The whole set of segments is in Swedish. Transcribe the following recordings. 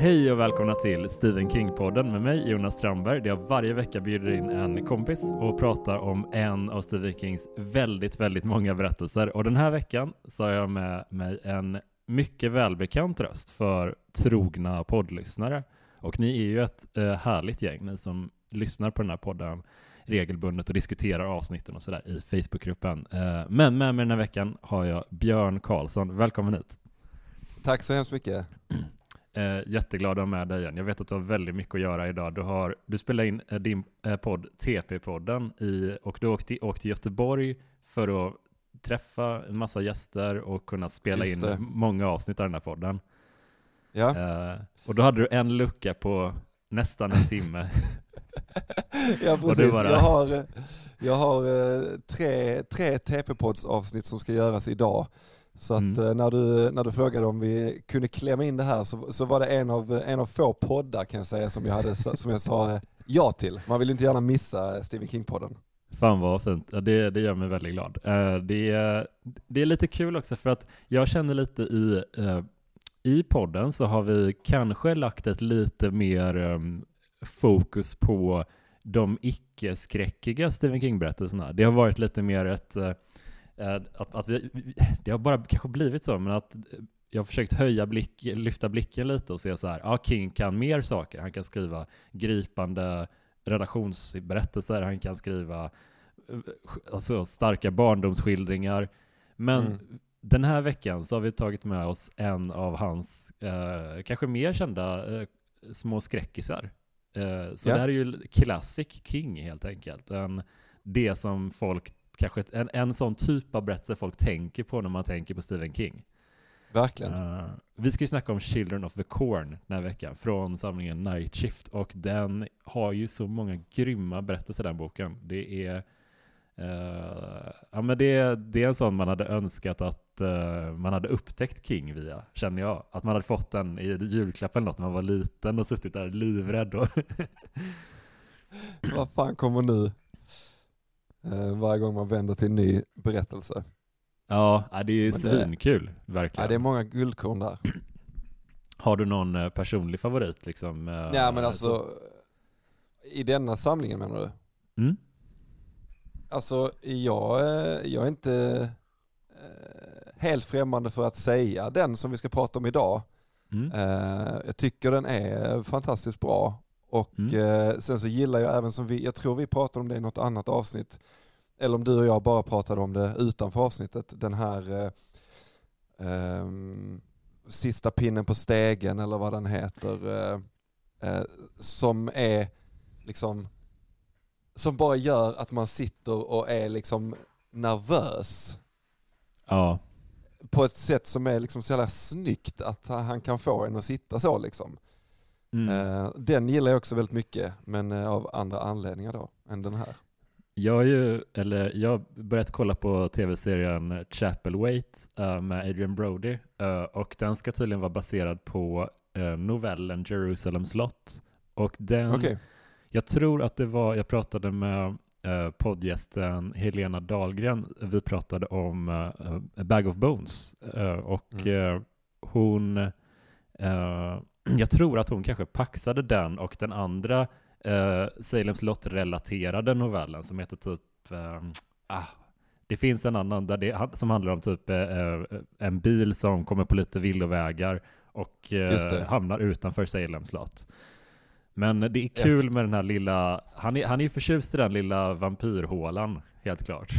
Hej och välkomna till Stephen King-podden med mig Jonas Strandberg där jag varje vecka bjuder in en kompis och pratar om en av Stephen Kings väldigt, väldigt många berättelser. Och den här veckan så har jag med mig en mycket välbekant röst för trogna poddlyssnare. Och ni är ju ett eh, härligt gäng, ni som lyssnar på den här podden regelbundet och diskuterar avsnitten och sådär i Facebookgruppen. Eh, men med mig den här veckan har jag Björn Karlsson. Välkommen hit. Tack så hemskt mycket. Eh, jätteglad att ha med dig igen. Jag vet att du har väldigt mycket att göra idag. Du, har, du spelar in eh, din eh, podd TP-podden i, och du åkte, åkte till Göteborg för att träffa en massa gäster och kunna spela Just in det. många avsnitt av den här podden. Ja, Eh, och då hade du en lucka på nästan en timme. ja precis. var det. Jag har, eh, jag har eh, tre, tre TP-pods avsnitt som ska göras idag. Så att Mm. eh, när, du, när du frågade om vi kunde klämma in det här så, så var det en av, en av få poddar kan jag säga som jag, hade, som jag sa eh, ja till. Man vill inte gärna missa eh, Stephen King-podden. Fan vad fint. Ja, det, det gör mig väldigt glad. Det, är, det är lite kul också för att jag känner lite i, i podden så har vi kanske lagt ett lite mer em, fokus på de icke-skräckiga Stephen King-berättelserna. Det har varit lite mer ett, att, att vi, det har bara kanske blivit så, men att jag har försökt höja blick, lyfta blicken lite och se så här, ja King kan mer saker. Han kan skriva gripande relationsberättelser, han kan skriva eh, alltså, starka barndomsskildringar. Men Mm. den här veckan så har vi tagit med oss en av hans eh, kanske mer kända eh, små skräckisar. Eh, så Ja. det här är ju classic King helt enkelt. En, det som folk, kanske en, en sån typ av berättelse folk tänker på när man tänker på Stephen King. Verkligen. Eh, vi ska ju snacka om Children of the Corn den här veckan från samlingen Night Shift och den har ju så många grymma berättelser den boken. Det är eh, ja, men det, det är en sån man hade önskat att eh, man hade upptäckt King via, känner jag. Att man hade fått den i julklapp eller något när man var liten och suttit där livrädd. Och Vad fan kommer nu? Eh, varje gång man vänder till en ny berättelse. ja, ja, det är svinkul, Ja, verkligen. det är många guldkorn där. Har du någon eh, personlig favorit liksom? eh, Ja men alltså, så- i denna samlingen menar du? Mm? Alltså jag, jag är inte helt främmande för att säga den som vi ska prata om idag. Mm? Jag tycker den är fantastiskt bra. Och Mm. eh, sen så gillar jag även som vi, jag tror vi pratade om det i något annat avsnitt, eller om du och jag bara pratade om det utanför avsnittet, den här eh, ehm, sista pinnen på stegen eller vad den heter, eh, eh, som är liksom, som bara gör att man sitter och är liksom nervös Ja. på ett sätt som är liksom så jävla snyggt att han kan få en att sitta så liksom. Mm. Eh, Den gillar jag också väldigt mycket, men eh, av andra anledningar då, än den här. Jag har ju, eller jag har börjat kolla på tv-serien Chapelwaite uh, med Adrian Brody eh, och den ska tydligen vara baserad på eh, novellen Jerusalem slott. Och den, Okej, jag tror att det var, jag pratade med poddgästen Helena Dahlgren, vi pratade om A Bag of Bones eh, och Mm. eh, hon, eh, jag tror att hon kanske paxade den och den andra uh, Salem slott-relaterade novellen som heter typ, eh, ah, det finns en annan där det, som handlar om typ eh, en bil som kommer på lite villovägar och eh, hamnar utanför Salem slott. Men det är kul med den här lilla, han är, han är ju förtjust i den lilla vampyrhålan, helt klart.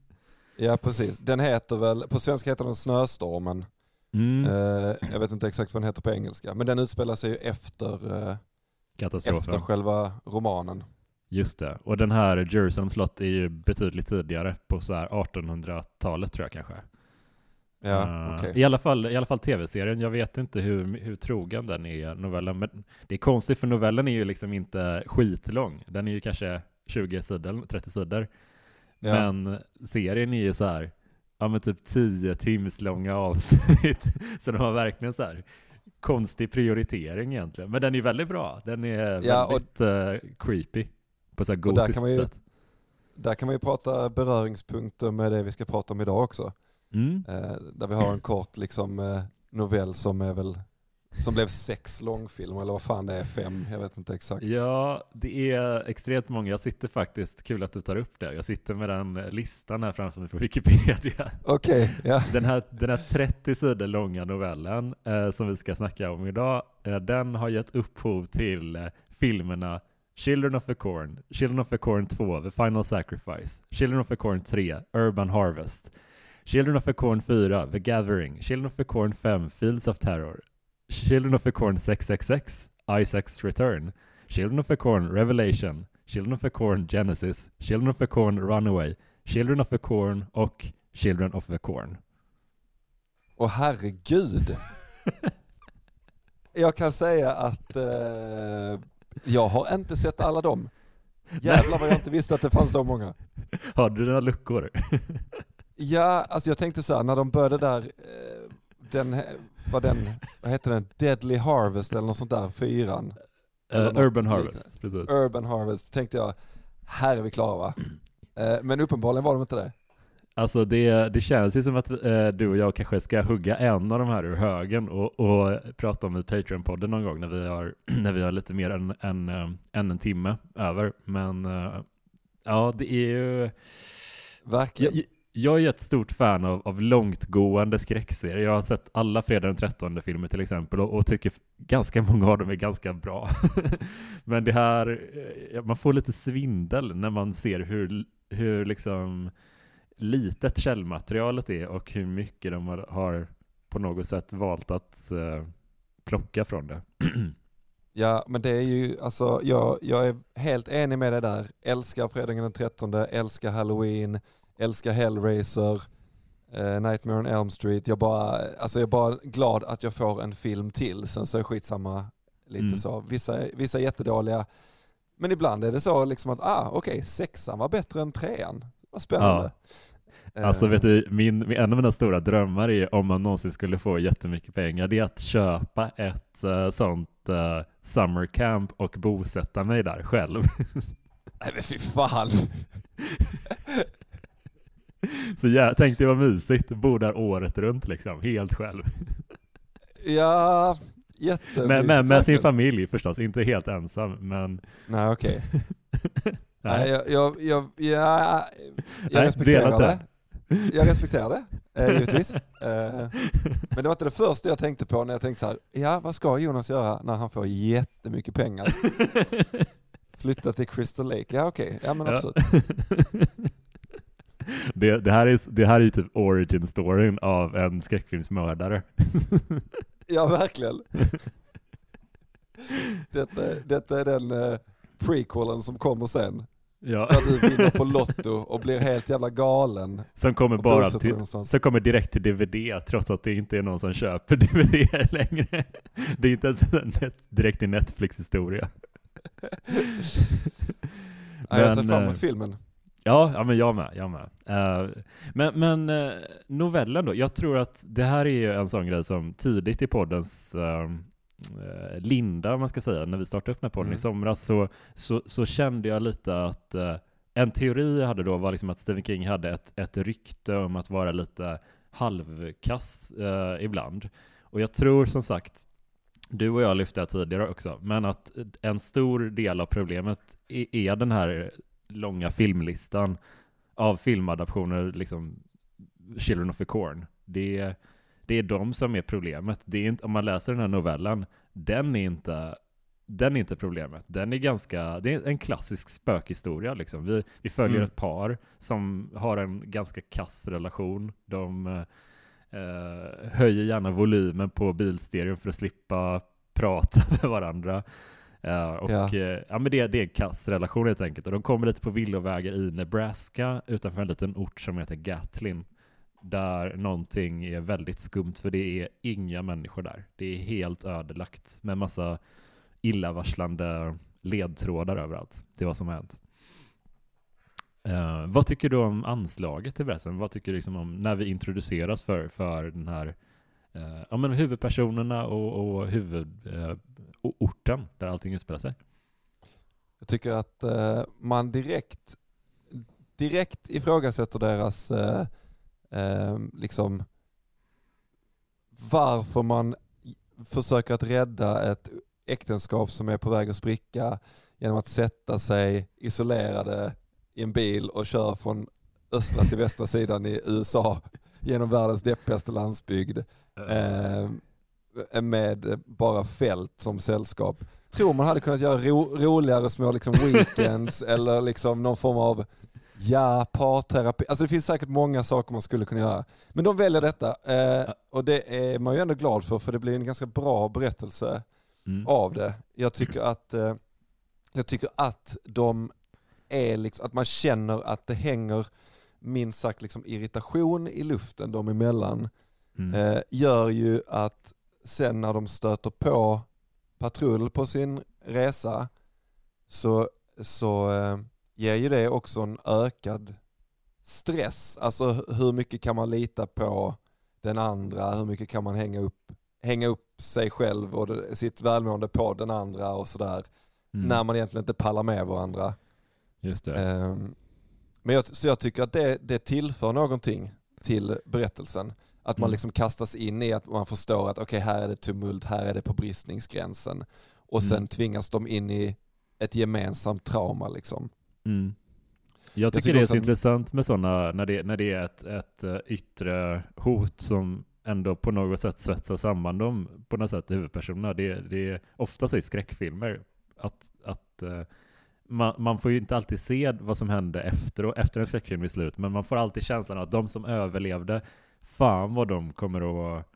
ja precis. Den heter väl, på svenska heter den Snöstormen. Mm. Eh, jag vet inte exakt vad den heter på engelska, men den utspelar sig ju efter, eh, efter själva romanen. Just det. Och den här Jerusalem slott är ju betydligt tidigare, på så här 1800-talet tror jag kanske. Ja, Eh, okej. I alla fall, i alla fall tv-serien. Jag vet inte hur, hur trogen den är, novellen. Men det är konstigt, för novellen är ju liksom inte skitlång. Den är ju kanske 20 sidor, 30 sidor. Ja. Men serien är ju så här, ja men typ 10 timslånga avsnitt. så de har verkligen så här konstig prioritering egentligen. Men den är väldigt bra. Den är Ja, och- väldigt eh, creepy. På så här Och där gotiskt kan man ju- sätt. Där kan man ju prata beröringspunkter med det vi ska prata om idag också. Mm. Eh, där vi har en kort liksom, eh, novell som är väl Som blev sex långfilmer, eller vad fan det är, fem, jag vet inte exakt. Ja, det är extremt många. Jag sitter faktiskt, kul att du tar upp det, jag sitter med den listan här framför mig på Wikipedia. Okej, okay, ja. Den här, den här 30 sidor långa novellen eh, som vi ska snacka om idag, eh, den har gett upphov till eh, filmerna Children of the Corn, Children of the Corn 2, The Final Sacrifice, Children of the Corn 3, Urban Harvest, Children of the Corn 4, The Gathering, Children of the Corn 5, Fields of Terror, Children of the Corn 666, Isaac's Return, Children of the Corn Revelation, Children of the Corn Genesis, Children of the Corn Runaway, Children of the Corn och Children of the Corn. Åh herregud! Jag kan säga att eh, jag har inte sett alla dem. Jävlar vad jag inte visste att det fanns så många. Har du några luckor? ja, alltså jag tänkte så här, när de började där, eh, den, vad den, vad heter den, Deadly Harvest eller något sånt där, fyran. Uh, Urban Harvest, precis. Urban Harvest, tänkte jag, här är vi klara va? Uh, men uppenbarligen var de inte det. Alltså det, det känns ju som att eh, du och jag kanske ska hugga en av de här ur högen och, och prata om i Patreon-podden någon gång när vi har, när vi har lite mer än, än, äh, än en timme över. Men äh, ja, det är ju... Verkligen. Jag, jag är ju ett stort fan av, av långtgående skräckserier. Jag har sett alla Fredag den 13 filmer till exempel och, och, tycker ganska många av dem är ganska bra. Men det här, eh, man får lite svindel när man ser hur, hur liksom litet källmaterialet är och hur mycket de har, har på något sätt valt att uh, plocka från det. Ja, men det är ju, alltså jag, jag är helt enig med dig där. Älskar fredagen den 13, älskar halloween, älskar Hellraiser, eh, Nightmare on Elm Street. Jag, bara, alltså jag är bara glad att jag får en film till. Sen så är skitsamma lite mm. så. Vissa, vissa är jättedåliga. Men ibland är det så liksom att, ah okej, okay, sexan var bättre än trean. Vad spännande. Ja. Alltså vet du, min, en av mina stora drömmar är om man någonsin skulle få jättemycket pengar, det är att köpa ett uh, sånt uh, summer camp och bosätta mig där själv. Nej men fy fan. Så jag tänkte vad mysigt, bo där året runt liksom, helt själv. Ja, jättemysigt. Men, men med sin familj förstås, inte helt ensam, men... Nej okej. Okay. Nej, jag, jag, jag, jag, jag respekterar det. Jag respekterar det, eh, givetvis. Eh, men det var inte det första jag tänkte på när jag tänkte så här, ja vad ska Jonas göra när han får jättemycket pengar? Flytta till Crystal Lake, ja okej, okay. ja men absolut. Det, det, här är, det här är typ origin storyn av en skräckfilmsmördare. ja, verkligen. Detta, detta är den uh, prequelen som kommer sen. Ja. Där du vinner på Lotto och blir helt jävla galen. Som kommer bara till, som kommer direkt till DVD trots att det inte är någon som köper DVD längre. Det är inte ens en net, direkt i Netflix-historia. Men, jag ser fram emot eh, filmen. Ja, ja men jag med. Jag med. Uh, men men uh, novellen då? Jag tror att det här är ju en sån grej som tidigt i poddens uh, linda, man ska säga, när vi startade upp den här podden mm. i somras, så, så, så, kände jag lite att en teori jag hade då var liksom att Stephen King hade ett, ett rykte om att vara lite halvkass ibland. Och jag tror som sagt, du och jag lyfte det tidigare också, men att en stor del av problemet är, är den här långa filmlistan av filmadaptioner, liksom Children of the Corn. Det är, det är de som är problemet. Det är inte, om man läser den här novellen, den är inte den är inte problemet. Den är ganska, det är en klassisk spökhistoria liksom. Vi, vi följer mm. ett par som har en ganska kass relation. De eh, höjer gärna volymen på bilstereon för att slippa prata med varandra. Uh, och ja. Uh, ja, men det, det är en kass relation helt enkelt. Och de kommer lite på villovägar i Nebraska utanför en liten ort som heter Gatlin. Där någonting är väldigt skumt för det är inga människor där. Det är helt ödelagt med massa illavarslande ledtrådar överallt. Det är vad som har hänt. Uh, vad tycker du om anslaget till berättelsen? Vad tycker du liksom om när vi introduceras för, för den här uh, ja, men huvudpersonerna och, och huvud, och orten där allting utspelar sig. Jag tycker att eh, man direkt, direkt ifrågasätter deras eh, eh, liksom varför man försöker att rädda ett äktenskap som är på väg att spricka genom att sätta sig isolerade i en bil och köra från östra till västra sidan i USA genom världens deppigaste landsbygd eh, med bara fält som sällskap. Tror man hade kunnat göra ro, roligare små liksom weekends eller liksom någon form av Ja, parterapi. Alltså det finns säkert många saker man skulle kunna göra. Men de väljer detta eh, och det är man ju ändå glad för för det blir en ganska bra berättelse mm. av det. Jag tycker att, eh, jag tycker att de är liksom, att man känner att det hänger minst sagt liksom irritation i luften dem emellan. Mm. Eh, gör ju att sen när de stöter på patrull på sin resa så, så eh, ger ju det också en ökad stress. Alltså hur mycket kan man lita på den andra, hur mycket kan man hänga upp, hänga upp sig själv och det, sitt välmående på den andra och sådär. Mm. När man egentligen inte pallar med varandra. Just det. Um, men jag, så jag tycker att det, det tillför någonting till berättelsen. Att man mm. liksom kastas in i att man förstår att okej okay, här är det tumult, här är det på bristningsgränsen. Och sen mm. tvingas de in i ett gemensamt trauma liksom. Mm. Jag tycker, jag det är så intressant med sådana, när det, när det är ett, ett eh, yttre hot som ändå på något sätt svetsar samman dem på något sätt, huvudpersonerna. Det, det är ofta så i skräckfilmer, att, att uh, man, man, får ju inte alltid se vad som hände efter, efter en skräckfilm i slut, men man får alltid känslan av att de som överlevde, fan vad de kommer att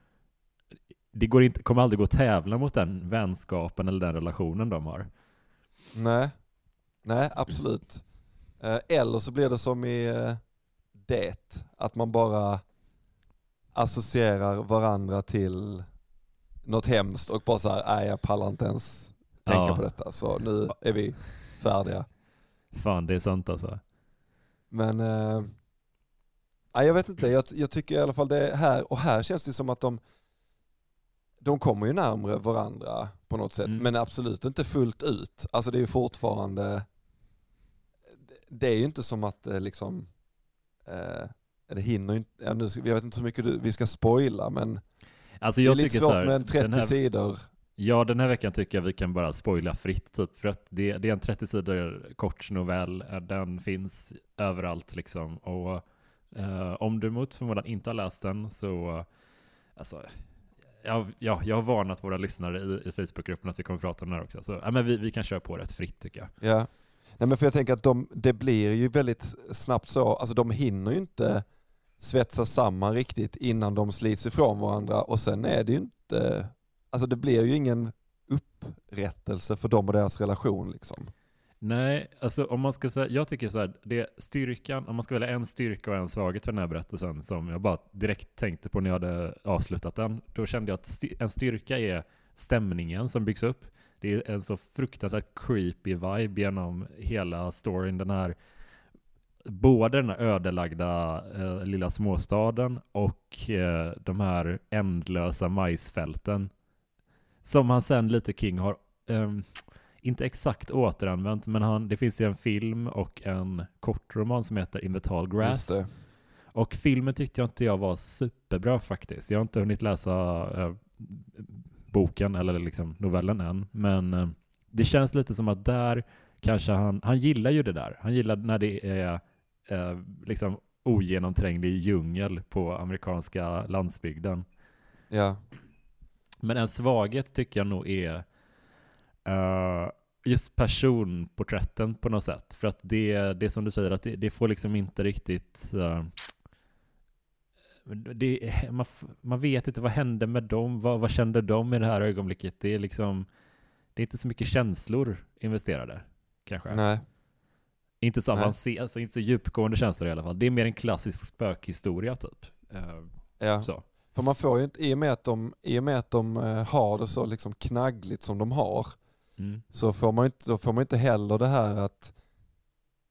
det går inte, kommer aldrig gå att tävla mot den vänskapen eller den relationen de har. Nej, Nej, absolut. Eh, eller så blir det som i eh, det, att man bara associerar varandra till något hemskt och bara såhär, nej jag pallar inte ens tänka ja. på detta, så nu är vi färdiga. Fan, det är sant alltså. Men, äh, jag vet inte, jag, jag, tycker i alla fall det är här, och här känns det som att de, de kommer ju närmre varandra på något sätt, mm. men absolut inte fullt ut. Alltså det är ju fortfarande det är ju inte som att det liksom, eh, det hinner inte, ja, nu, jag vet inte hur mycket du, vi ska spoila men alltså jag det är lite svårt här, med en 30 här, sidor. Ja, den här veckan tycker jag vi kan bara spoila fritt typ, för att det, det är en 30 sidor kort novell, eh, den finns överallt liksom, och Uh, om du mot förmodan inte har läst den så, eh, alltså, jag, ja, jag har varnat våra lyssnare i, i Facebookgruppen att vi kommer prata om den här också, så ja, men vi, vi kan köra på rätt fritt tycker jag. Ja, Nej men för jag tänker att de, det blir ju väldigt snabbt så, alltså de hinner ju inte svetsa samman riktigt innan de slits ifrån varandra och sen är det ju inte, alltså det blir ju ingen upprättelse för dem och deras relation liksom. Nej, alltså om man ska säga, jag tycker så här, det är styrkan, om man ska välja en styrka och en svaghet för den här berättelsen som jag bara direkt tänkte på när jag hade avslutat den, då kände jag att en styrka är stämningen som byggs upp. Det är en så fruktansvärt creepy vibe genom hela storyn. Den här, både den här ödelagda eh, lilla småstaden och eh, de här ändlösa majsfälten. Som han sen lite King har, eh, inte exakt återanvänt, men han, det finns ju en film och en kortroman som heter In the Tall Grass. Och filmen tyckte jag inte jag var superbra faktiskt. Jag har inte hunnit läsa eh, boken eller liksom novellen än. Men eh, det känns lite som att där kanske han, han gillar ju det där. Han gillar när det är eh, liksom ogenomtränglig djungel på amerikanska landsbygden. Ja. Men en svaghet tycker jag nog är uh, just personporträtten på något sätt. För att det, det som du säger, att det, det får liksom inte riktigt uh, det, man, man vet inte vad hände med dem, vad, vad kände de i det här ögonblicket? Det är liksom, det är inte så mycket känslor investerade, kanske. Nej. Inte så avancerade, alltså inte så djupgående känslor i alla fall. Det är mer en klassisk spökhistoria typ. Uh, ja. Så. För man får ju inte, i och med att de, i och med att de uh, har det så liksom knaggligt som de har, mm. så får man inte, då får man inte heller det här att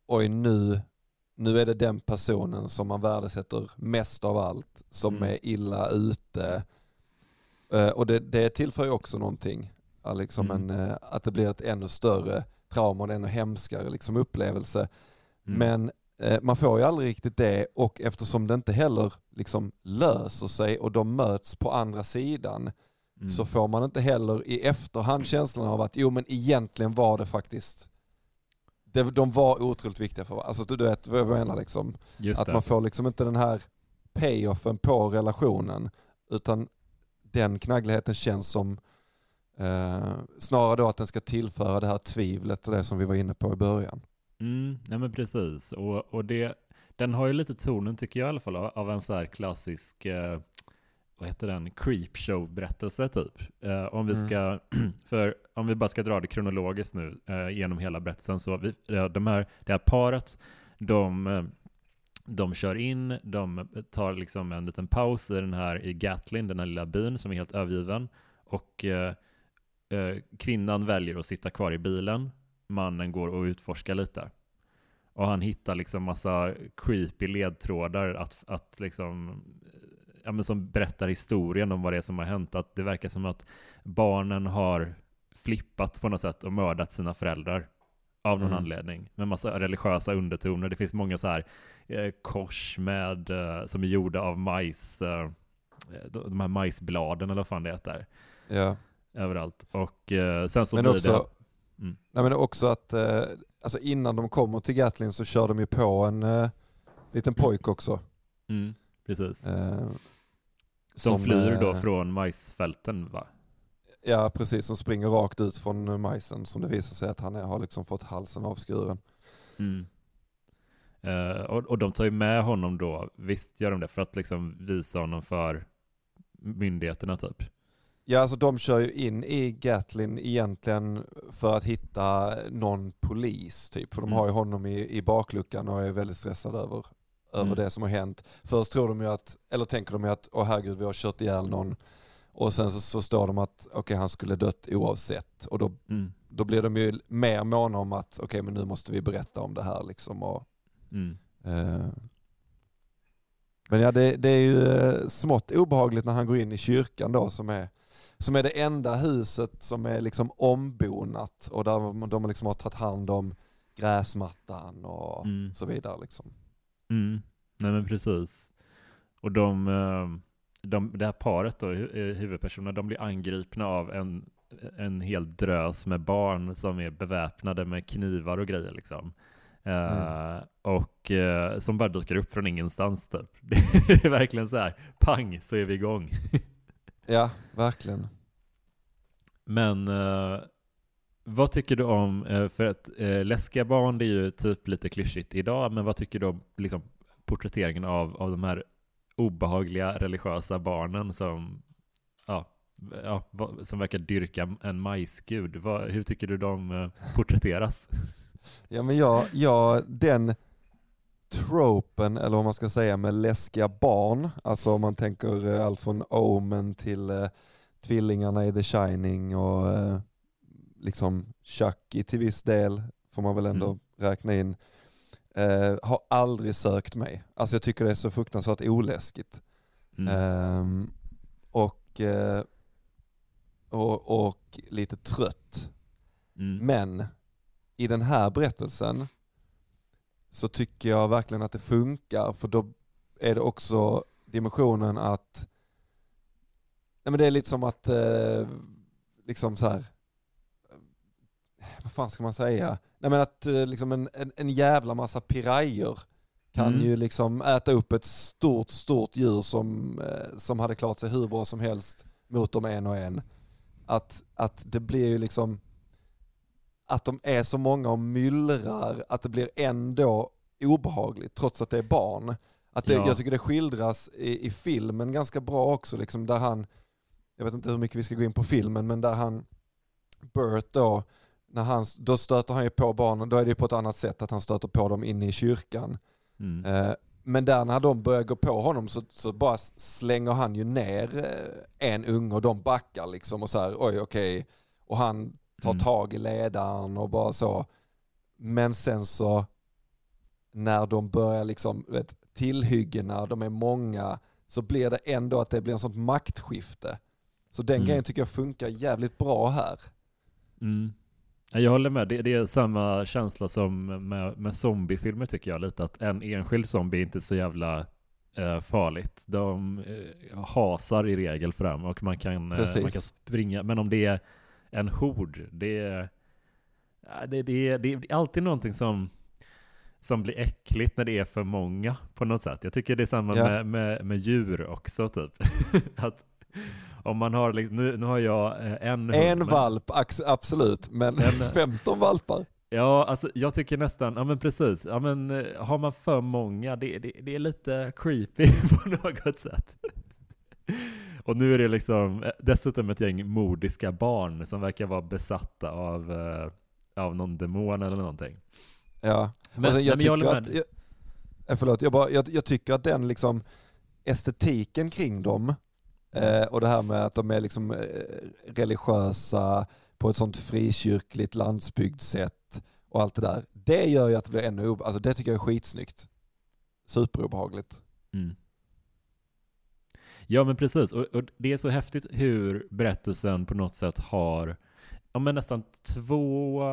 oj nu nu är det den personen som man värdesätter mest av allt som mm. är illa ute. Uh, och det, det tillför ju också någonting. Liksom mm. en, uh, att det blir ett ännu större trauma och en ännu hemskare liksom, upplevelse. Mm. Men uh, man får ju aldrig riktigt det och eftersom det inte heller liksom, löser sig och de möts på andra sidan Mm. så får man inte heller i efterhand känslan av att jo men egentligen var det faktiskt det, de var otroligt viktiga för varandra. Alltså du, du vet vad jag menar liksom. Just Att det. man får liksom inte den här payoffen på relationen utan den knaggligheten känns som eh, snarare då att den ska tillföra det här tvivlet och det som vi var inne på i början. Mm, nej men precis. Och, och det, den har ju lite tonen, tycker jag i alla fall, av- av en så här klassisk, eh, vad heter den, creepshow-berättelse typ. Eh, om vi Mm. ska, för om vi bara ska dra det kronologiskt nu eh, genom hela berättelsen, så vi, de här, det här paret, de, eh, de kör in, de tar liksom en liten paus i den här, i Gatlin, den här lilla byn som är helt övergiven, och eh, eh, kvinnan väljer att sitta kvar i bilen, mannen går och utforskar lite. Och han hittar liksom massa creepy ledtrådar att, att liksom, ja, men som berättar historien om vad det är som har hänt. Att det verkar som att barnen har flippat på något sätt och mördat sina föräldrar av någon Mm. anledning. Med massa religiösa undertoner. Det finns många så här eh, kors med, eh, som är gjorda av majs, eh, de de här majsbladen eller vad fan det heter. Ja. Överallt. Och eh, sen så Men blir också, det... Mm. nej men också att eh, alltså innan de kommer till Gatlin så kör de ju på en eh, liten pojk också. Mm, precis. Som, flyr då eh, från majsfälten va? Ja precis, som springer rakt ut från majsen som det visar sig att han är, har liksom fått halsen avskuren. Mm. Eh, och, och de tar ju med honom då, visst gör de det, för att liksom visa honom för myndigheterna typ. Ja alltså de kör ju in i Gatlin egentligen för att hitta någon polis typ. För de Mm. har ju honom i, i bakluckan och är väldigt stressade över, över Mm. det som har hänt. Först tror de ju att, eller tänker de ju att åh herregud vi har kört ihjäl någon. Och sen så, så står de att okej han skulle dött oavsett. Och då, Mm. då blir de ju mer måna om att okej men nu måste vi berätta om det här liksom. Och, Mm. Eh, Men ja, det, det är ju eh, smått obehagligt när han går in i kyrkan då som är, som är det enda huset som är liksom ombonat och där de liksom har tagit hand om gräsmattan och Mm. så vidare. Liksom. Mm. Nej men precis. Och de, eh, de, det här paret då, eh, huvudpersonerna, de blir angripna av en, en hel drös med barn som är beväpnade med knivar och grejer liksom. Eh, och eh, som bara dyker upp från ingenstans typ. Det är verkligen så här, pang så är vi igång. Ja, verkligen. Men eh, vad tycker du om, eh, för att eh, läskiga barn det är ju typ lite klyschigt idag, men vad tycker du om liksom, porträtteringen av, av de här obehagliga religiösa barnen som, ja, ja, som verkar dyrka en majsgud? Vad, hur tycker du de eh, porträtteras? Ja men jag, jag, den tropen, eller vad man ska säga, med läskiga barn, alltså om man tänker allt från Omen till eh, tvillingarna i The Shining och eh, liksom Chucky till viss del, får man väl ändå Mm. räkna in, eh, har aldrig sökt mig. Alltså jag tycker det är så fruktansvärt oläskigt. Mm. Ehm, och, eh, och, och lite trött. Mm. Men i den här berättelsen så tycker jag verkligen att det funkar för då är det också dimensionen att nej men det är lite som att eh, liksom så här vad fan ska man säga? Nej men att eh, liksom en, en, en jävla massa pirajer kan Mm. ju liksom äta upp ett stort, stort djur som, eh, som hade klarat sig hur bra som helst mot dem en och en. Att, att det blir ju liksom att de är så många och myllrar att det blir ändå obehagligt trots att det är barn. Att det, Ja. Jag tycker det skildras i, i filmen ganska bra också, liksom där han, jag vet inte hur mycket vi ska gå in på filmen, men där han, Bert då, när han, då stöter han ju på barnen, då är det ju på ett annat sätt att han stöter på dem inne i kyrkan. Mm. Eh, Men där när de börjar gå på honom så, så bara slänger han ju ner eh, en unge och de backar liksom och så här, oj okej. Och han tar Mm. tag i ledaren och bara så. Men sen så när de börjar liksom, vet, tillhyggena, de är många, så blir det ändå att det blir en sånt maktskifte. Så den Mm. grejen tycker jag funkar jävligt bra här. Mm. Ja, Jag håller med, det, det är samma känsla som med, med zombiefilmer tycker jag lite, att en enskild zombie är inte så jävla eh, farligt. De eh, hasar i regel fram och man kan, eh, man kan springa. Men om det är en hord, det är, det, det, det är alltid någonting som som blir äckligt när det är för många på något sätt. Jag tycker det är samma ja. med, med, med, djur också typ. att om man har, liksom, nu, nu har jag eh, en En hund, valp, absolut, men en, 15 valpar? Ja, alltså jag tycker nästan, ja men precis, ja men eh, har man för många, det, det, det är lite creepy på något sätt. Och nu är det liksom eh, dessutom ett gäng mordiska barn som verkar vara besatta av, av någon demon eller någonting. Ja, men, sen, jag, tycker jag att, jag, förlåt, jag, bara, jag, jag tycker att den liksom estetiken kring dem Eh, och det här med att de är liksom eh, religiösa på ett sånt frikyrkligt landsbygdssätt och allt det där. Det gör ju att det blir ännu alltså det tycker jag är skitsnyggt. Superobehagligt. Mm. Ja men precis, och, och, det är så häftigt hur berättelsen på något sätt har ja, men nästan två,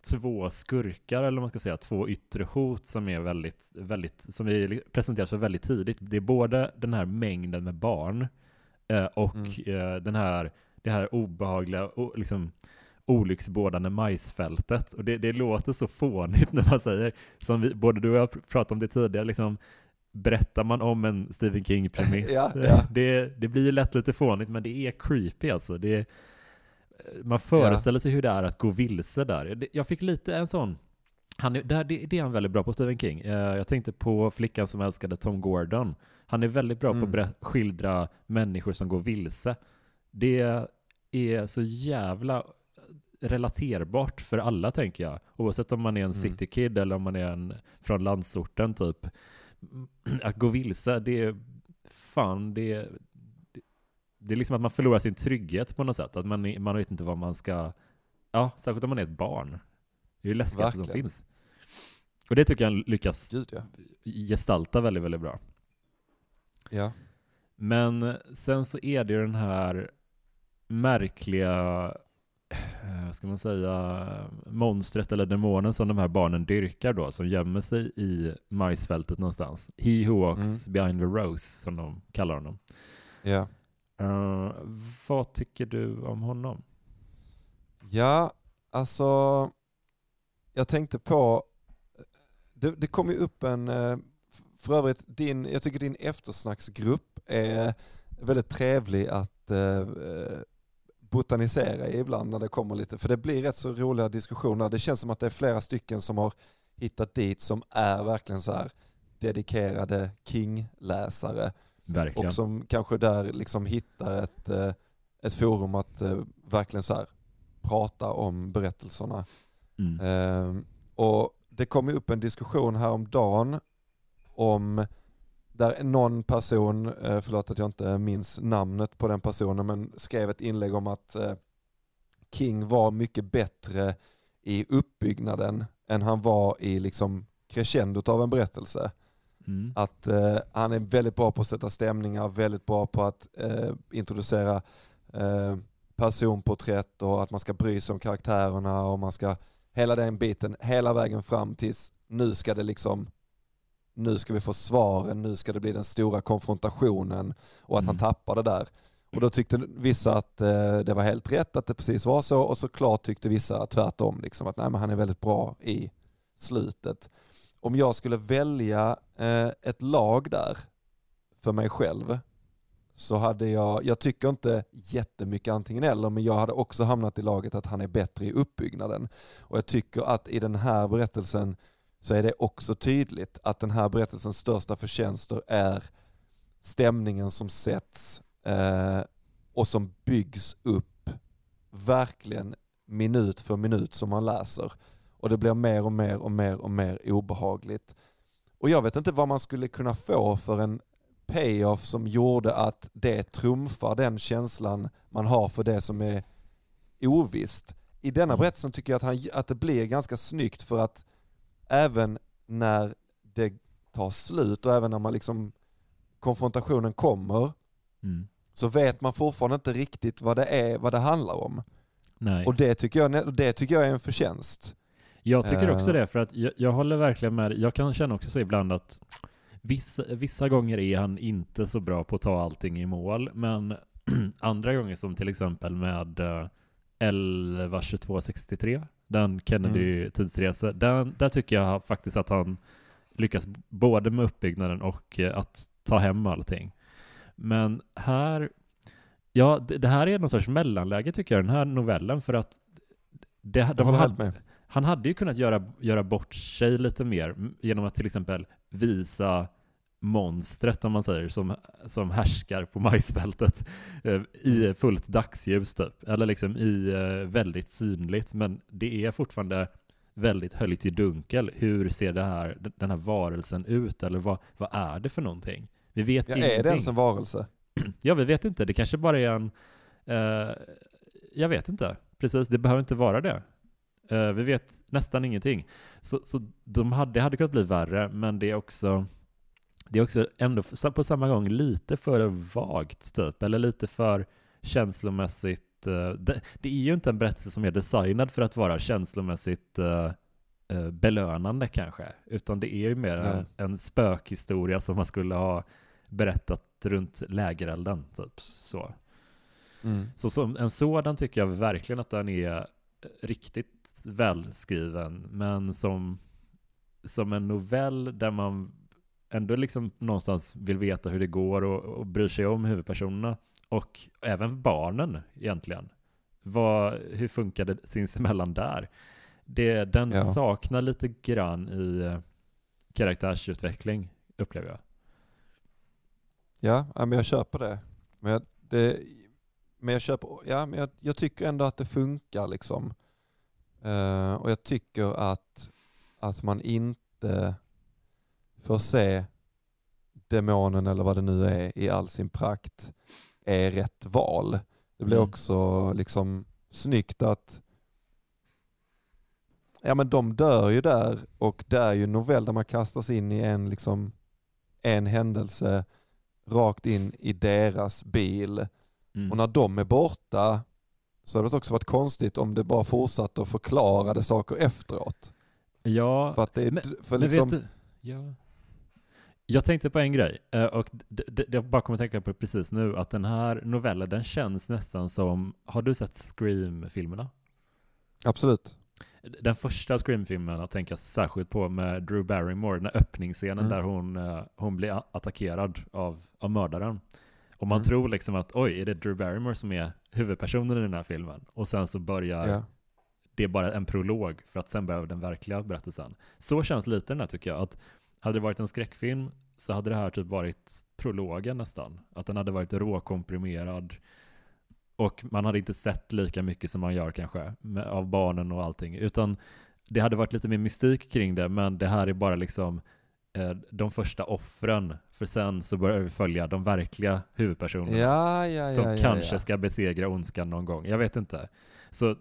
två skurkar, eller man ska säga, två yttre hot som är väldigt, väldigt, som vi presenteras för väldigt tidigt. Det är både den här mängden med barn, och mm. Eh, den här, det här obehagliga, liksom, olycksbådande majsfältet. Och det, det låter så fånigt när man säger, som vi, både du och jag pratat om det tidigare, liksom, berättar man om en Stephen King-premiss, ja, ja. det, det blir lätt lite fånigt, men det är creepy alltså. Det, man föreställer sig hur det är att gå vilse där. Jag fick lite en sån, han det, det är han väldigt bra på, Stephen King. Eh, jag tänkte på flickan som älskade Tom Gordon. Han är väldigt bra mm. på att skildra människor som går vilse. Det är så jävla relaterbart för alla tänker jag. Oavsett om man är en mm. citykid eller om man är en från landsorten typ. Att gå vilse, det är fan, det är, det är liksom att man förlorar sin trygghet på något sätt. Att man, man vet inte vad man ska, ja, särskilt om man är ett barn. Det är ju läskigaste som finns. Och det tycker jag lyckas Gud, ja. gestalta väldigt, väldigt bra. Ja. Men sen så är det ju den här märkliga, eh, ska man säga, monstret eller demonen som de här barnen dyrkar då, som gömmer sig i majsfältet någonstans. He who walks mm. behind the rose, som de kallar honom. Ja. Uh, vad tycker du om honom? Ja, alltså, jag tänkte på, det, det kom ju upp en eh, för övrigt, din, jag tycker din eftersnacksgrupp är väldigt trevlig att eh, botanisera i ibland när det kommer lite, för det blir rätt så roliga diskussioner. Det känns som att det är flera stycken som har hittat dit som är verkligen så här dedikerade King-läsare. Verkligen. Och som kanske där liksom hittar ett, eh, ett forum att eh, verkligen så här prata om berättelserna. Mm. Eh, och det kom upp en diskussion häromdagen om där någon person, eh, förlåt att jag inte minns namnet på den personen, men skrev ett inlägg om att eh, King var mycket bättre i uppbyggnaden än han var i liksom crescendot av en berättelse. Mm. Att eh, han är väldigt bra på att sätta stämningar, väldigt bra på att eh, introducera eh, personporträtt och att man ska bry sig om karaktärerna och man ska hela den biten hela vägen fram tills nu ska det liksom nu ska vi få svaren, nu ska det bli den stora konfrontationen och att mm. han tappade där. Och då tyckte vissa att eh, det var helt rätt att det precis var så och såklart tyckte vissa tvärtom, liksom, att nej, men han är väldigt bra i slutet. Om jag skulle välja eh, ett lag där för mig själv så hade jag, jag tycker inte jättemycket antingen eller, men jag hade också hamnat i laget att han är bättre i uppbyggnaden. Och jag tycker att i den här berättelsen så är det också tydligt att den här berättelsens största förtjänster är stämningen som sätts eh, och som byggs upp verkligen minut för minut som man läser. Och det blir mer och mer och mer och mer obehagligt. Och jag vet inte vad man skulle kunna få för en payoff som gjorde att det trumfar den känslan man har för det som är ovisst. I denna mm. berättelsen tycker jag att, han, att det blir ganska snyggt för att även när det tar slut och även när man liksom konfrontationen kommer mm. så vet man fortfarande inte riktigt vad det är, vad det handlar om. Nej. Och det tycker, jag, det tycker jag är en förtjänst. Jag tycker också uh. det, för att jag, jag håller verkligen med Jag kan känna också så ibland att vissa, vissa gånger är han inte så bra på att ta allting i mål, men andra gånger som till exempel med uh, 11.22.63, den mm. tidsresa, den, där tycker jag faktiskt att han lyckas både med uppbyggnaden och uh, att ta hem allting. Men här, ja, det, det, här är någon sorts mellanläge tycker jag, den här novellen, för att det, de hade, han hade ju kunnat göra, göra bort sig lite mer genom att till exempel visa monstret, om man säger, som, som härskar på majsfältet eh, i mm. fullt dagsljus typ. Eller liksom i eh, väldigt synligt, men det är fortfarande väldigt höljt i dunkel. Hur ser det här, den här varelsen ut? Eller vad, vad är det för någonting? Vi vet ja, ingenting. Är det ens en varelse? ja, vi vet inte. Det kanske bara är en... Eh, jag vet inte. Precis, det behöver inte vara det. Uh, vi vet nästan ingenting. Så, så de hade, det hade kunnat bli värre, men det är också det är också ändå på samma gång lite för vagt, typ, eller lite för känslomässigt. Uh, det, det, är ju inte en berättelse som är designad för att vara känslomässigt uh, belönande kanske, utan det är ju mer en, en spökhistoria som man skulle ha berättat runt lägerelden, typ så. Mm. Så som en sådan tycker jag verkligen att den är riktigt välskriven, men som, som en novell där man ändå liksom någonstans vill veta hur det går och, och bryr sig om huvudpersonerna. Och även barnen egentligen. Vad, hur funkar det sinsemellan där? Det, den ja. saknar lite grann i eh, karaktärsutveckling, upplever jag. Ja, men jag köper det. Men jag, det, men jag köper, ja, men jag, jag tycker ändå att det funkar liksom. Uh, och jag tycker att, att man inte får se demonen eller vad det nu är i all sin prakt är rätt val. Det blir mm. också liksom snyggt att ja men de dör ju där och det är ju en novell där man kastas in i en, liksom, en händelse rakt in i deras bil Mm. Och när de är borta så hade det också varit konstigt om det bara fortsatte att förklarade saker efteråt. Ja, för att det är, men, för liksom... vet du, ja. Jag tänkte på en grej, eh, och jag bara kommer att tänka på precis nu, att den här novellen, den känns nästan som, har du sett Scream-filmerna? Absolut. Den första Scream-filmen jag tänker särskilt på med Drew Barrymore, den här öppningsscenen mm. där hon, eh, hon blir attackerad av, av mördaren. Och man mm. tror liksom att oj, är det Drew Barrymore som är huvudpersonen i den här filmen? Och sen så börjar yeah. det bara en prolog för att sen börjar den verkliga berättelsen. Så känns lite den här tycker jag. Att hade det varit en skräckfilm så hade det här typ varit prologen nästan. Att den hade varit råkomprimerad. Och man hade inte sett lika mycket som man gör kanske med, av barnen och allting. Utan det hade varit lite mer mystik kring det, men det här är bara liksom eh, de första offren för sen så börjar vi följa de verkliga huvudpersonerna. Ja, ja, som ja, kanske ska besegra ondskan någon gång. Jag vet inte. Så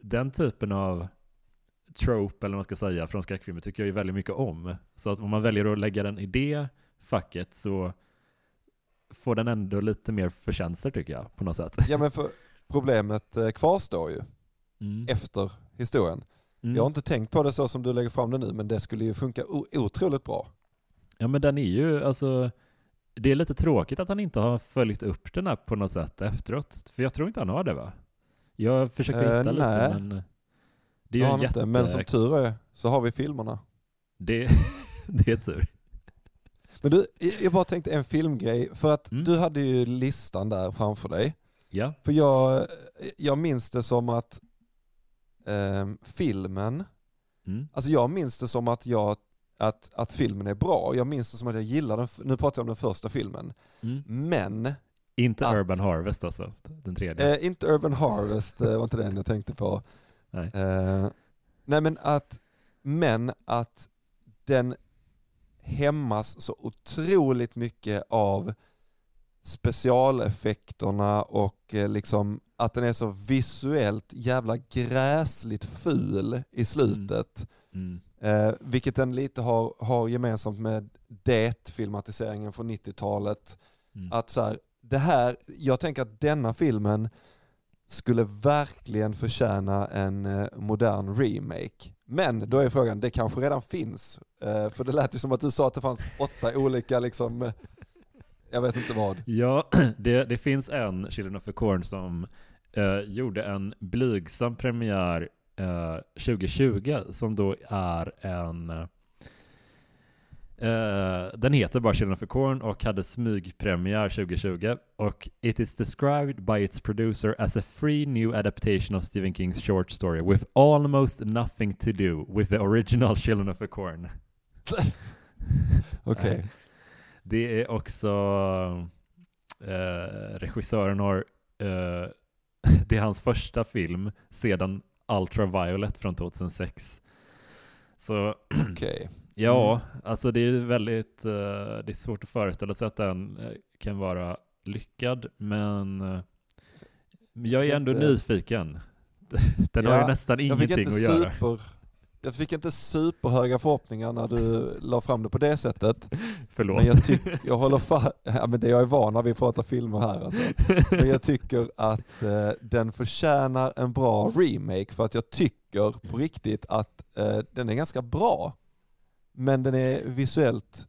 den typen av trope, eller vad man ska säga, från skräckfilmer tycker jag ju väldigt mycket om. Så att om man väljer att lägga den i det facket så får den ändå lite mer förtjänster tycker jag, på något sätt. Ja men för problemet eh, kvarstår ju mm. efter historien. Mm. Jag har inte tänkt på det så som du lägger fram det nu, men det skulle ju funka otroligt bra. Ja men den är ju, alltså, det är lite tråkigt att han inte har följt upp den här på något sätt efteråt. För jag tror inte han har det va? Jag försöker hitta uh, lite nej. men det är ju jätte... Inte, men som tur är så har vi filmerna. Det, det är tur. Men du, jag bara tänkte en filmgrej, för att mm. du hade ju listan där framför dig. Ja. För jag, jag minns det som att eh, filmen, mm. alltså jag minns det som att jag att, att filmen är bra. Jag minns det som att jag gillar den, nu pratar jag om den första filmen. Mm. Men... Inte att, Urban Harvest alltså, den tredje? Eh, inte Urban Harvest, det var inte den jag tänkte på. Nej. Eh, nej men att, men att den hämmas så otroligt mycket av specialeffekterna och eh, liksom att den är så visuellt jävla gräsligt ful i slutet. Mm. Mm. Eh, vilket den lite har, har gemensamt med Det-filmatiseringen från 90-talet. Mm. Att så här, det här, jag tänker att denna filmen skulle verkligen förtjäna en eh, modern remake. Men då är frågan, det kanske redan finns eh, för det lät ju som att du sa att det fanns åtta olika, liksom, eh, jag vet inte vad. Ja, det, det finns en Children of the Corn som eh, gjorde en blygsam premiär eh, 2020 som då är en eh, den heter bara Children of the Corn och hade smygpremiär 2020 och it is described by its producer as a free new adaptation of Stephen Kings short story with almost nothing to do with the original Children of the Corn. Okej. Nej. Det är också eh, regissören har eh, det är hans första film sedan Ultraviolet från 2006. Så Okej. Ja, alltså det är väldigt, eh, det är svårt att föreställa sig att den eh, kan vara lyckad, men eh, jag är ändå Inte- nyfiken. Den har Ja, ju nästan ingenting att göra. super... Jag fick inte superhöga förhoppningar när du la fram det på det sättet. Förlåt. Men jag tycker, jag håller fa- ja, men det jag är van när vi pratar filmer här alltså. Men jag tycker att eh, den förtjänar en bra remake för att jag tycker på riktigt att eh, den är ganska bra. Men den är visuellt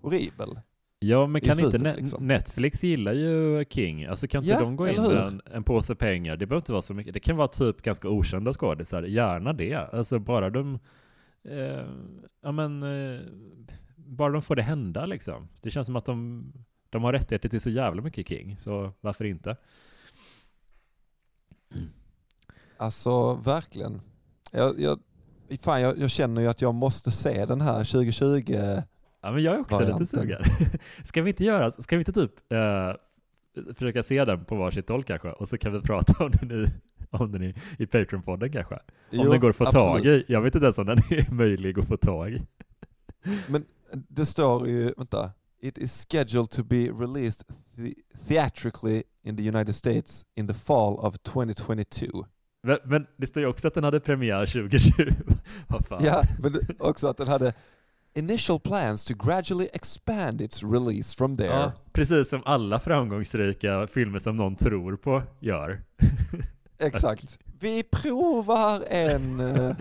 horribel. Ja, men kan inte slutet, Ne- liksom. Netflix gillar ju King? Alltså kan inte Ja, de gå in med en, en påse pengar? Det behöver inte vara så mycket. Det kan vara typ ganska okända skådisar, gärna det. Alltså bara de, eh, ja men, eh, bara de får det hända liksom. Det känns som att de, de har rättigheter till så jävla mycket King, så varför inte? Alltså verkligen. Jag, jag, fan, jag, jag känner ju att jag måste se den här 2020. Ja men jag är också Varianten. lite sugen. ska vi inte göra, ska vi inte typ eh, försöka se den på varsitt håll kanske? Och så kan vi prata om den i, om den i, i Patreon-podden kanske? Om Jo, den går att få tag absolut. i. Jag vet inte ens om den är möjlig att få tag i. Men det står ju, vänta. It is scheduled to be released the theatrically in the United States in the fall of 2022. Men, men det står ju också att den hade premiär 2020. Vad fan. Ja, men också att den hade initial plans to gradually expand its release from there. Ja, precis som alla framgångsrika filmer som någon tror på gör. Exakt. Vi provar en... eh,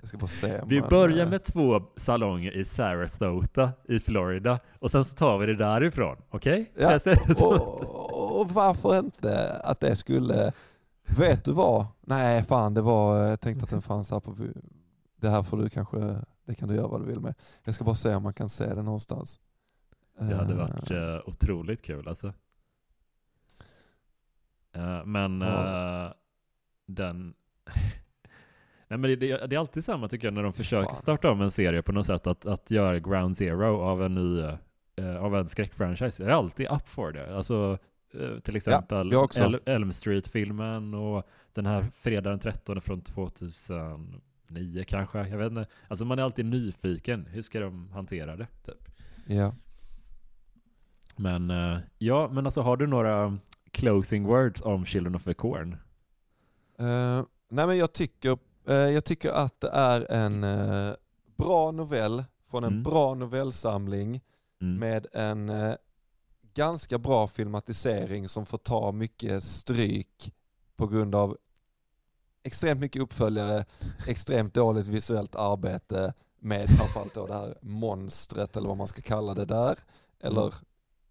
Jag ska bara se. Vi man, börjar eh, med två salonger i Sarasota i Florida och sen så tar vi det därifrån. Okej? Kan Ja, så? och, och varför inte att det skulle... Vet du vad? Nej, fan det var... Jag tänkte att den fanns här på... Det här får du kanske... Det kan du göra vad du vill med. Jag ska bara se om man kan se den någonstans. Det hade Eh, varit eh, otroligt kul alltså. Eh, men Ja. eh, den... Nej men det, det, det är alltid samma tycker jag när de försöker Fan. starta om en serie på något sätt, att, att göra ground zero av en ny, eh, av en skräckfranchise. Jag är alltid up for det. Alltså eh, till exempel också. El- Elm Street-filmen och den här fredag den 13 från 2009 kanske. Jag vet inte. Alltså man är alltid nyfiken. Hur ska de hantera det? Typ. Ja. Men eh, ja, men alltså har du några closing words om Children of the Corn? Eh, nej men jag tycker, eh, jag tycker att det är en eh, bra novell från en Mm. bra novellsamling Mm. med en eh, ganska bra filmatisering som får ta mycket stryk på grund av extremt mycket uppföljare, extremt dåligt visuellt arbete med framförallt då det här monstret eller vad man ska kalla det där. Eller Mm.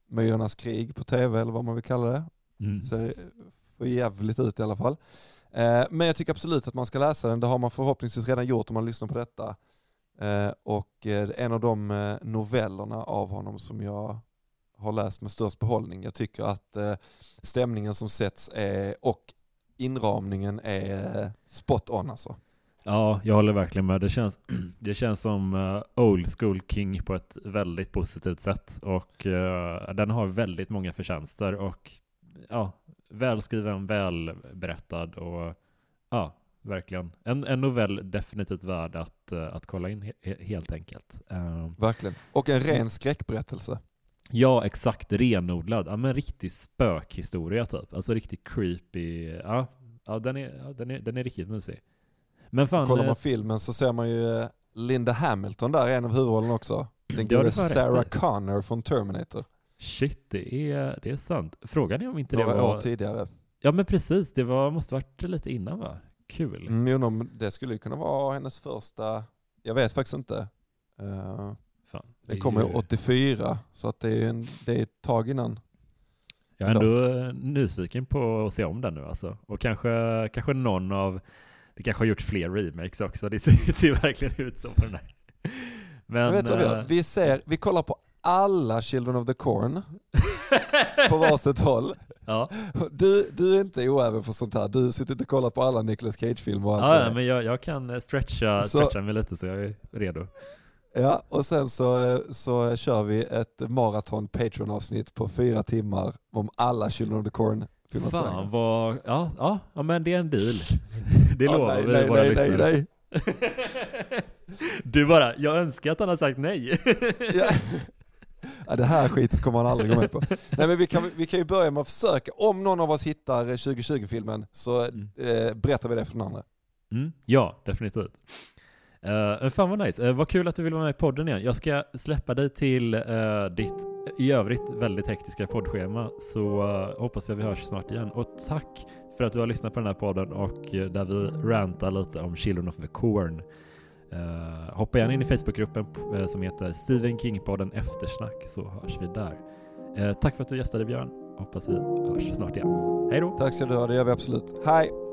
Myrornas krig på tv eller vad man vill kalla det. Mm. Ser för jävligt ut i alla fall. Eh, men jag tycker absolut att man ska läsa den. Det har man förhoppningsvis redan gjort om man lyssnar på detta. Eh, och eh, en av de eh, novellerna av honom som jag har läst med störst behållning. Jag tycker att eh, stämningen som sätts är, och inramningen är eh, spot on alltså. Ja, jag håller verkligen med. Det känns, det känns som eh, old school King på ett väldigt positivt sätt och den har väldigt många förtjänster och ja, välskriven, välberättad och ja, verkligen. En, en novell definitivt värd att, att kolla in he, he- helt enkelt. Verkligen. Och en ren skräckberättelse. Ja, exakt. Renodlad. Ja, men riktig spökhistoria typ. Alltså riktigt creepy. Ja, ja, den, är, ja den, är, den är riktigt mysig. Men fan, Kollar eh, man filmen så ser man ju eh, Linda Hamilton där en av huvudrollerna också. Den gode rätt Sarah i. Connor från Terminator. shit, det är, det är sant. Frågan är om inte det Några år var... tidigare. Ja, men precis. Det var, måste varit lite innan va? Kul. Mm, det skulle ju kunna vara hennes första, jag vet faktiskt inte. Uh, den kommer ju- 84, så att det är, en, det är ett tag innan. Jag är ändå nyfiken på att se om den nu alltså. Och kanske, kanske någon av, det kanske har gjorts fler remakes också, det ser, ser verkligen ut så på den här. Men, vet vad vi eh, Vi, ser, vi kollar på alla Children of the Corn på varsitt håll. ja, Du, du är inte oäven för sånt här. Du har suttit och kollat på alla Nicolas Cage-filmer och allt ja, men jag, jag kan eh, stretcha, Så- stretcha mig lite så jag är redo. Ja, och sen så, så kör vi ett maraton Patreon-avsnitt på fyra timmar om alla Children of the Corn. Fan vad, ja, ja, ja men det är en deal. Det Ja, lovar nej, vi nej, våra nej, nej, lyssnare. nej. Du bara, jag önskar att han har sagt nej. Ja. Ja, det här skitet kommer han aldrig gå med på. Nej, men vi, kan, vi kan ju börja med att försöka, om någon av oss hittar 2020-filmen så Mm. eh, berättar vi det för den andra. Mm, ja, definitivt. Uh, fan vad nice. Uh, vad kul att du vill vara med i podden igen. Jag ska släppa dig till uh, ditt i övrigt väldigt hektiska poddschema så uh, hoppas jag vi hörs snart igen. Och tack för att du har lyssnat på den här podden och där vi rantar lite om Children of the Corn. Hoppa gärna in i Facebookgruppen som heter Stephen King-podden Eftersnack så hörs vi där. Tack för att du gästade Björn. Hoppas vi hörs snart igen. Hej då! Tack ska du ha, det gör vi absolut. Hej!